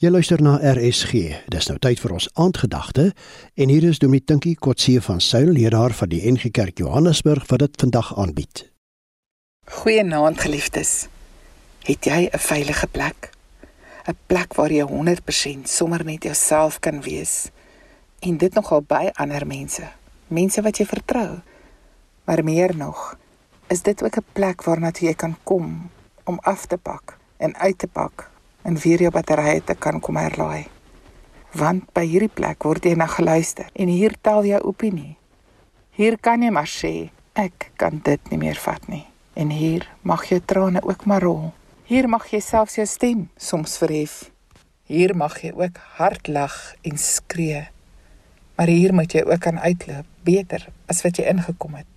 Jy luister na RSG. Dis nou tyd vir ons aandgedagte en hier is Dominee Tinkie Kotse van Suil, leraar van die NG Kerk Johannesburg wat dit vandag aanbied. Goeienaand geliefdes. Het jy 'n veilige plek? 'n Plek waar jy 100% sommer net jouself kan wees en dit nogal by ander mense, mense wat jy vertrou. Maar meer nog, is dit ook 'n plek waarna jy kan kom om af te pak en uit te pak en weer jou batterye te kan kom herlaai. Want by hierdie plek word jy na geluister en hier tel jy opinie. Hier kan jy maar sê ek kan dit nie meer vat nie. En hier mag jou trane ook maar rol. Hier mag jy selfs jou stem soms verhef. Hier mag jy ook hard lag en skree. Maar hier moet jy ook aan uitloop beter as wat jy ingekom het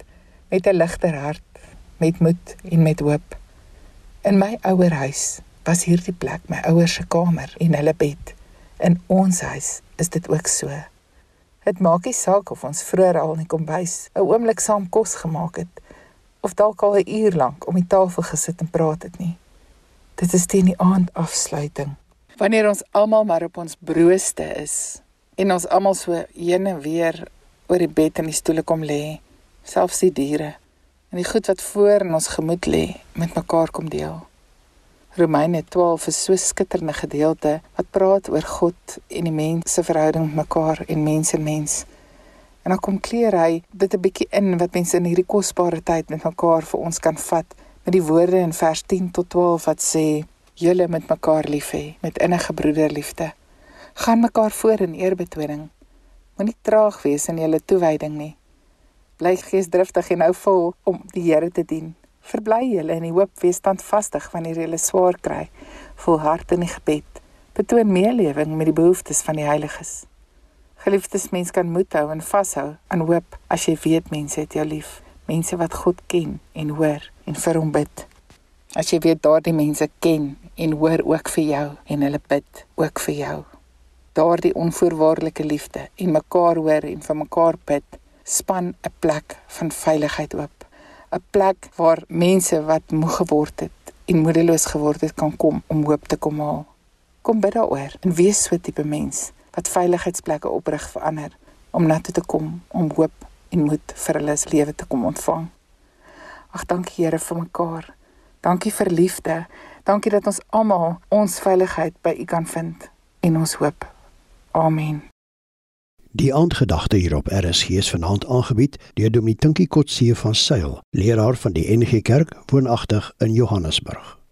met 'n ligter hart, met moed en met hoop. In my ouer huis was hierdie plek my ouers se kamer en hulle bed. In ons huis is dit ook so. Dit maak nie saak of ons vroeër al in die kombuis 'n oomblik saam kos gemaak het of dalk al 'n uur lank om die tafel gesit en praat het nie. Dit is teen die aand afsluiting. Wanneer ons almal maar op ons brooste is en ons almal so heen en weer oor die bed en die stoele kom lê, selfs die diere en die goed wat voor in ons gemoed lê met mekaar kom deel. Romeine 12 is so skitterende gedeelte wat praat oor God en die mens se verhouding met mekaar en mens en mens. En dan kom kleer hy dit 'n bietjie in wat mense in hierdie kosbare tyd met mekaar vir ons kan vat met die woorde in vers 10 tot 12 wat sê: "Julle moet mekaar lief hê met innige broederliefde. Gaan mekaar voor in eerbetoning. Moenie traag wees in julle toewyding nie. Bly geesdriftig en hou vol om die Here te dien." Verbly julle in die hoop, wees standvastig wanneer julle swaar kry. Volhard in die gebed. Betoon meelewing met die behoeftes van die heiliges. Geliefdes, mens kan moed hou en vashou aan hoop as jy weet mense het jou lief, mense wat God ken en hoor en vir hom bid. As jy weet daardie mense ken en hoor ook vir jou en hulle bid ook vir jou. Daardie onvoorwaardelike liefde en mekaar hoor en vir mekaar bid, span 'n plek van veiligheid oop. 'n plek waar mense wat moeg geword het en moedeloos geword het kan kom om hoop te kom haal. Kom bid daaroor en wees so 'n tipe mens wat veiligheidsplekke oprig vir ander om na toe te kom om hoop en moed vir hulle se lewe te kom ontvang. Ag dankie Here vir mekaar. Dankie vir liefde. Dankie dat ons almal ons veiligheid by U kan vind en ons hoop. Amen. Die aandgedagte hier op RSG is vanaand aangebied deur Dominee Tinkie Kotse van Sail, leraar van die NG Kerk woonagtig in Johannesburg.